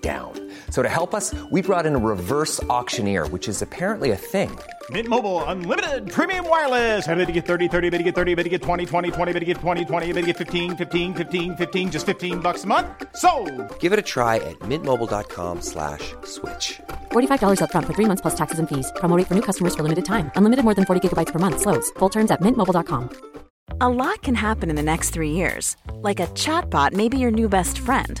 down. So to help us, we brought in a reverse auctioneer, which is apparently a thing. Mint Mobile unlimited premium wireless. Ready to get 30, 30, bit to get 30, bit to get 20, 20, 20, bit to get 20, 20, bit to get 15, 15, 15, 15 just 15 bucks a month. So, Give it a try at mintmobile.com slash switch. $45 upfront for three months plus taxes and fees. Promo for new customers for limited time. Unlimited more than 40 gigabytes per month. Slows. Full terms at mintmobile.com. A lot can happen in the next three years. Like a chatbot may be your new best friend.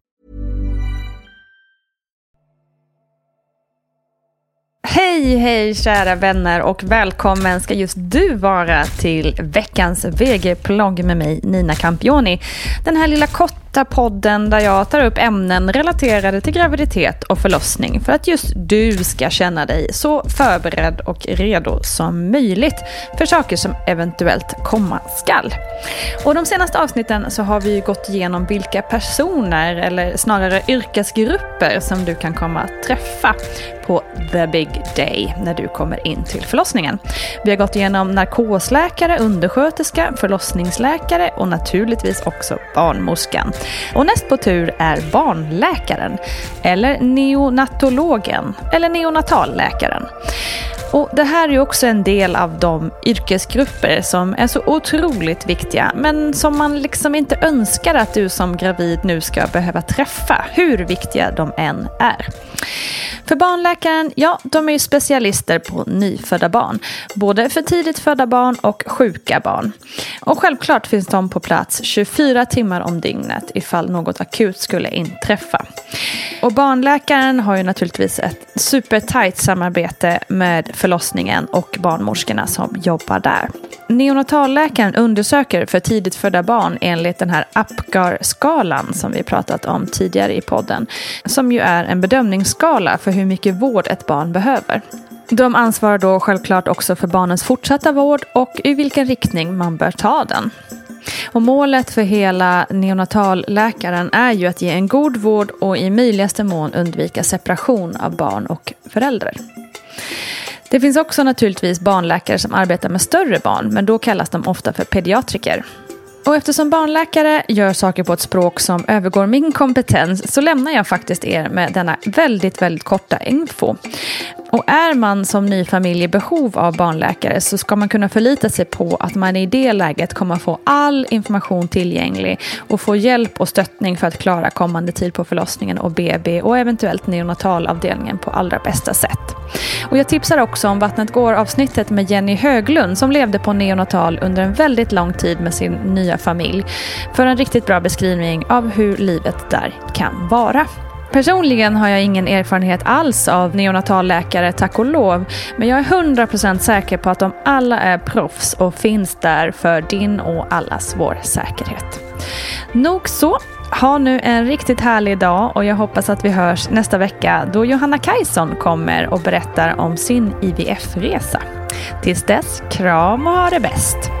Hej, hej kära vänner och välkommen ska just du vara till veckans VG-plogg med mig Nina Campioni. Den här lilla korta podden där jag tar upp ämnen relaterade till graviditet och förlossning för att just du ska känna dig så förberedd och redo som möjligt för saker som eventuellt komma skall. Och de senaste avsnitten så har vi gått igenom vilka personer eller snarare yrkesgrupper som du kan komma att träffa på the big day när du kommer in till förlossningen. Vi har gått igenom narkosläkare, undersköterska, förlossningsläkare och naturligtvis också barnmorskan. Och näst på tur är barnläkaren, eller neonatologen, eller neonatalläkaren. Och det här är ju också en del av de yrkesgrupper som är så otroligt viktiga men som man liksom inte önskar att du som gravid nu ska behöva träffa, hur viktiga de än är. För barnläkaren, ja, de är ju specialister på nyfödda barn. Både för tidigt födda barn och sjuka barn. Och självklart finns de på plats 24 timmar om dygnet ifall något akut skulle inträffa. Och barnläkaren har ju naturligtvis ett supertajt samarbete med förlossningen och barnmorskorna som jobbar där. Neonatalläkaren undersöker för tidigt födda barn enligt den här APGAR-skalan som vi pratat om tidigare i podden. Som ju är en bedömningsskala för hur mycket vård ett barn behöver. De ansvarar då självklart också för barnens fortsatta vård och i vilken riktning man bör ta den. Och målet för hela neonatalläkaren är ju att ge en god vård och i möjligaste mån undvika separation av barn och föräldrar. Det finns också naturligtvis barnläkare som arbetar med större barn, men då kallas de ofta för pediatriker. Och eftersom barnläkare gör saker på ett språk som övergår min kompetens så lämnar jag faktiskt er med denna väldigt, väldigt korta info. Och är man som ny familj i behov av barnläkare så ska man kunna förlita sig på att man i det läget kommer få all information tillgänglig och få hjälp och stöttning för att klara kommande tid på förlossningen och BB och eventuellt neonatalavdelningen på allra bästa sätt. Och jag tipsar också om Vattnet går-avsnittet med Jenny Höglund som levde på neonatal under en väldigt lång tid med sin nya familj för en riktigt bra beskrivning av hur livet där kan vara. Personligen har jag ingen erfarenhet alls av neonatalläkare, tack och lov. Men jag är 100% säker på att de alla är proffs och finns där för din och allas vår säkerhet. Nog så. Ha nu en riktigt härlig dag och jag hoppas att vi hörs nästa vecka då Johanna Kajson kommer och berättar om sin IVF-resa. Tills dess, kram och ha det bäst!